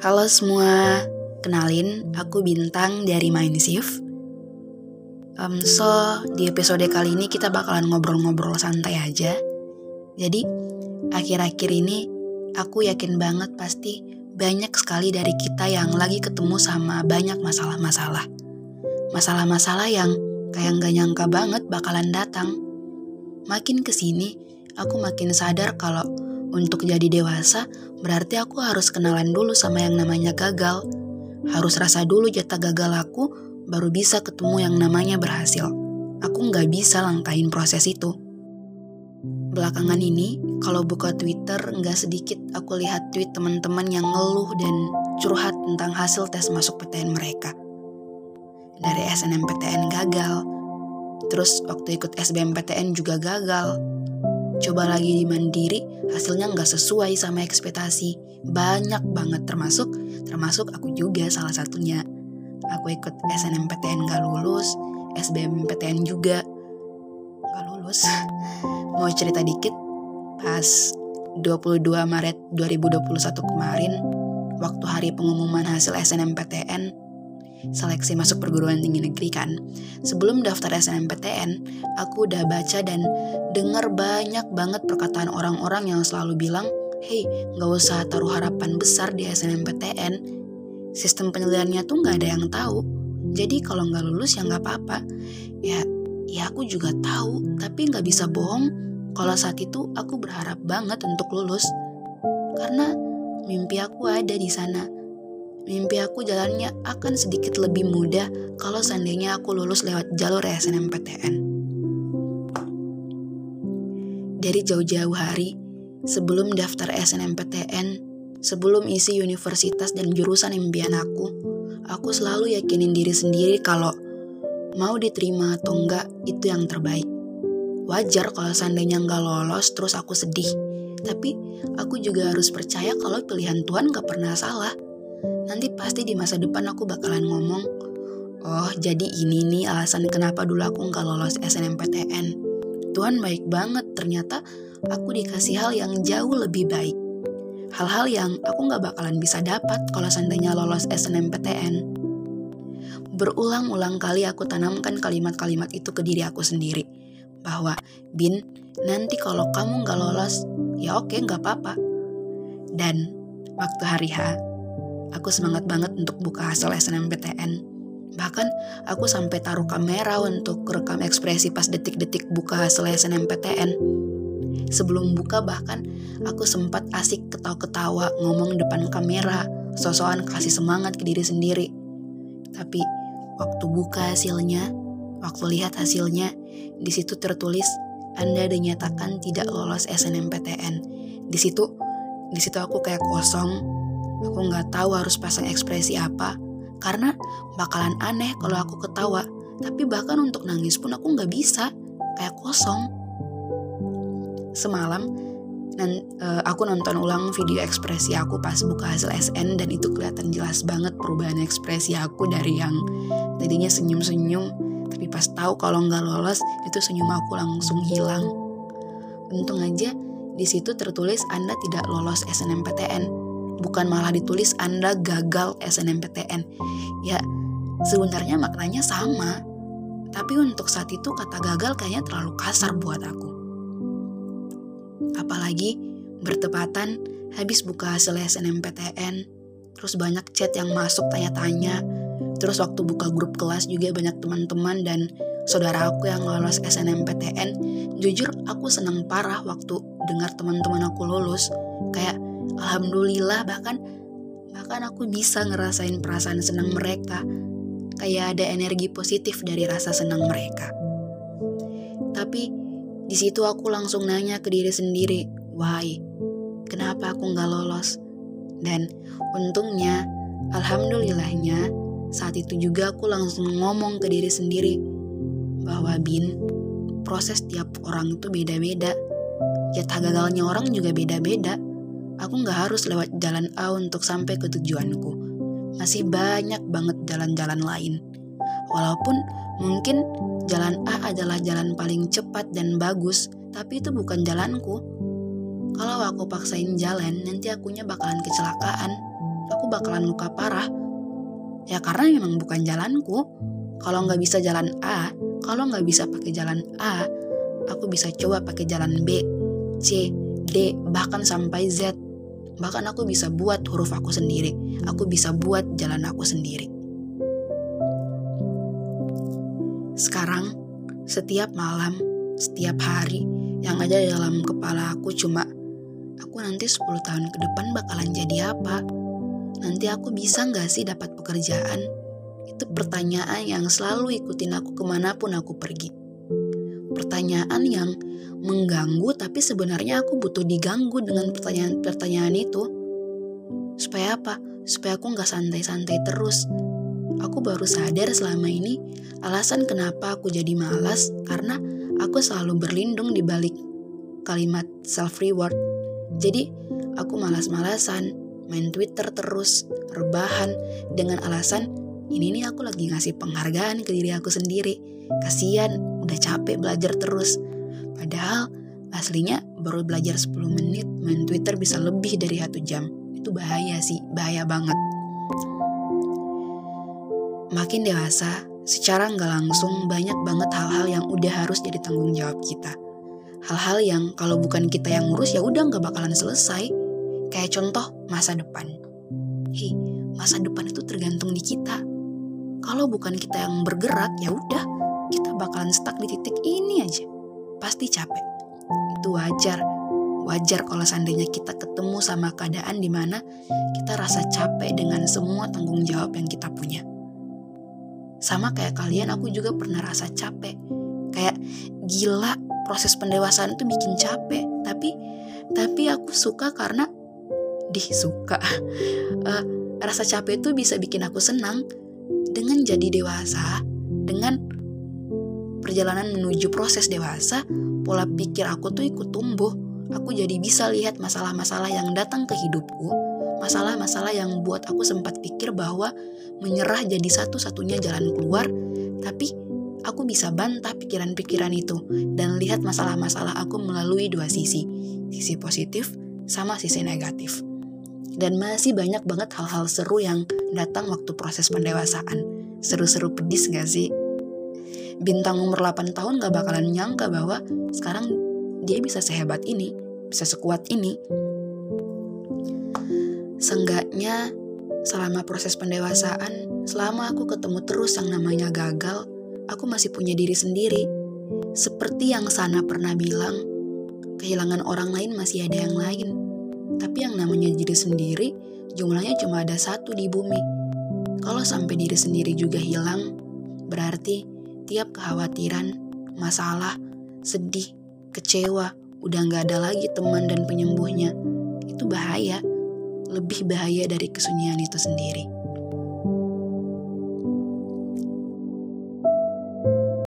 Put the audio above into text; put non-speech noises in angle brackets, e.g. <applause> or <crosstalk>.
Halo semua, kenalin aku Bintang dari Mindshift. Um, so, di episode kali ini kita bakalan ngobrol-ngobrol santai aja. Jadi, akhir-akhir ini aku yakin banget pasti banyak sekali dari kita yang lagi ketemu sama banyak masalah-masalah. Masalah-masalah yang kayak nggak nyangka banget bakalan datang. Makin ke sini, aku makin sadar kalau untuk jadi dewasa, berarti aku harus kenalan dulu sama yang namanya gagal. Harus rasa dulu jatah gagal aku, baru bisa ketemu yang namanya berhasil. Aku nggak bisa langkahin proses itu. Belakangan ini, kalau buka Twitter, nggak sedikit aku lihat tweet teman-teman yang ngeluh dan curhat tentang hasil tes masuk PTN mereka. Dari SNMPTN gagal, terus waktu ikut SBMPTN juga gagal, coba lagi di mandiri hasilnya nggak sesuai sama ekspektasi. Banyak banget termasuk termasuk aku juga salah satunya. Aku ikut SNMPTN nggak lulus SBMPTN juga nggak lulus. Mau cerita dikit? Pas 22 Maret 2021 kemarin waktu hari pengumuman hasil SNMPTN seleksi masuk perguruan tinggi negeri kan. Sebelum daftar SNMPTN, aku udah baca dan dengar banyak banget perkataan orang-orang yang selalu bilang, Hey, gak usah taruh harapan besar di SNMPTN. Sistem penilaiannya tuh gak ada yang tahu. Jadi kalau nggak lulus ya nggak apa-apa. Ya, ya aku juga tahu, tapi nggak bisa bohong. Kalau saat itu aku berharap banget untuk lulus, karena mimpi aku ada di sana Mimpi aku jalannya akan sedikit lebih mudah kalau seandainya aku lulus lewat jalur SNMPTN. Dari jauh-jauh hari, sebelum daftar SNMPTN, sebelum isi universitas dan jurusan impian aku, aku selalu yakinin diri sendiri kalau mau diterima atau enggak itu yang terbaik. Wajar kalau seandainya nggak lolos terus aku sedih. Tapi aku juga harus percaya kalau pilihan Tuhan gak pernah salah nanti pasti di masa depan aku bakalan ngomong, oh jadi ini nih alasan kenapa dulu aku nggak lolos SNMPTN. Tuhan baik banget, ternyata aku dikasih hal yang jauh lebih baik. Hal-hal yang aku nggak bakalan bisa dapat kalau seandainya lolos SNMPTN. Berulang-ulang kali aku tanamkan kalimat-kalimat itu ke diri aku sendiri. Bahwa, Bin, nanti kalau kamu nggak lolos, ya oke nggak apa-apa. Dan waktu hari H, Aku semangat banget untuk buka hasil SNMPTN. Bahkan aku sampai taruh kamera untuk rekam ekspresi pas detik-detik buka hasil SNMPTN. Sebelum buka bahkan aku sempat asik ketawa-ketawa ngomong depan kamera, sosokan kasih semangat ke diri sendiri. Tapi waktu buka hasilnya, waktu lihat hasilnya, di situ tertulis Anda dinyatakan tidak lolos SNMPTN. Di situ, di situ aku kayak kosong, Aku nggak tahu harus pasang ekspresi apa, karena bakalan aneh kalau aku ketawa. Tapi bahkan untuk nangis pun aku nggak bisa, kayak kosong. Semalam, dan uh, aku nonton ulang video ekspresi aku pas buka hasil SN dan itu kelihatan jelas banget perubahan ekspresi aku dari yang tadinya senyum-senyum tapi pas tahu kalau nggak lolos itu senyum aku langsung hilang. Untung aja di situ tertulis Anda tidak lolos SNMPTN bukan malah ditulis Anda gagal SNMPTN. Ya, sebenarnya maknanya sama. Tapi untuk saat itu kata gagal kayaknya terlalu kasar buat aku. Apalagi bertepatan habis buka hasil SNMPTN, terus banyak chat yang masuk tanya-tanya, terus waktu buka grup kelas juga banyak teman-teman dan saudara aku yang lolos SNMPTN. Jujur aku senang parah waktu dengar teman-teman aku lulus. Kayak alhamdulillah bahkan bahkan aku bisa ngerasain perasaan senang mereka. Kayak ada energi positif dari rasa senang mereka. Tapi di situ aku langsung nanya ke diri sendiri why kenapa aku nggak lolos? Dan untungnya alhamdulillahnya saat itu juga aku langsung ngomong ke diri sendiri bahwa bin proses tiap orang itu beda-beda. Jatah gagalnya orang juga beda-beda Aku nggak harus lewat jalan A untuk sampai ke tujuanku. Masih banyak banget jalan-jalan lain. Walaupun mungkin jalan A adalah jalan paling cepat dan bagus, tapi itu bukan jalanku. Kalau aku paksain jalan, nanti akunya bakalan kecelakaan. aku bakalan luka parah. Ya karena memang bukan jalanku. Kalau nggak bisa jalan A, kalau nggak bisa pakai jalan A, aku bisa coba pakai jalan B, C, D, bahkan sampai Z. Bahkan aku bisa buat huruf aku sendiri. Aku bisa buat jalan aku sendiri. Sekarang, setiap malam, setiap hari, yang ada dalam kepala aku cuma aku nanti 10 tahun ke depan bakalan jadi apa? Nanti aku bisa nggak sih dapat pekerjaan? Itu pertanyaan yang selalu ikutin aku ke mana pun aku pergi. Pertanyaan yang mengganggu tapi sebenarnya aku butuh diganggu dengan pertanyaan-pertanyaan itu. Supaya apa? Supaya aku nggak santai-santai terus. Aku baru sadar selama ini alasan kenapa aku jadi malas karena aku selalu berlindung di balik kalimat self reward jadi, aku malas-malasan, main Twitter terus, rebahan, dengan alasan ini nih aku lagi ngasih penghargaan ke diri aku sendiri. Kasian, udah capek belajar terus. Padahal aslinya baru belajar 10 menit, main Twitter bisa lebih dari satu jam. Itu bahaya sih, bahaya banget. Makin dewasa, secara nggak langsung banyak banget hal-hal yang udah harus jadi tanggung jawab kita hal-hal yang kalau bukan kita yang ngurus ya udah nggak bakalan selesai. Kayak contoh masa depan. Hei, masa depan itu tergantung di kita. Kalau bukan kita yang bergerak ya udah kita bakalan stuck di titik ini aja. Pasti capek. Itu wajar. Wajar kalau seandainya kita ketemu sama keadaan di mana kita rasa capek dengan semua tanggung jawab yang kita punya. Sama kayak kalian, aku juga pernah rasa capek. Kayak gila proses pendewasaan itu bikin capek tapi tapi aku suka karena dih suka uh, <laughs> rasa capek itu bisa bikin aku senang dengan jadi dewasa dengan perjalanan menuju proses dewasa pola pikir aku tuh ikut tumbuh aku jadi bisa lihat masalah-masalah yang datang ke hidupku masalah-masalah yang buat aku sempat pikir bahwa menyerah jadi satu-satunya jalan keluar tapi aku bisa bantah pikiran-pikiran itu dan lihat masalah-masalah aku melalui dua sisi, sisi positif sama sisi negatif. Dan masih banyak banget hal-hal seru yang datang waktu proses pendewasaan. Seru-seru pedis gak sih? Bintang umur 8 tahun gak bakalan nyangka bahwa sekarang dia bisa sehebat ini, bisa sekuat ini. Seenggaknya selama proses pendewasaan, selama aku ketemu terus yang namanya gagal, aku masih punya diri sendiri. Seperti yang Sana pernah bilang, kehilangan orang lain masih ada yang lain. Tapi yang namanya diri sendiri, jumlahnya cuma ada satu di bumi. Kalau sampai diri sendiri juga hilang, berarti tiap kekhawatiran, masalah, sedih, kecewa, udah gak ada lagi teman dan penyembuhnya. Itu bahaya, lebih bahaya dari kesunyian itu sendiri.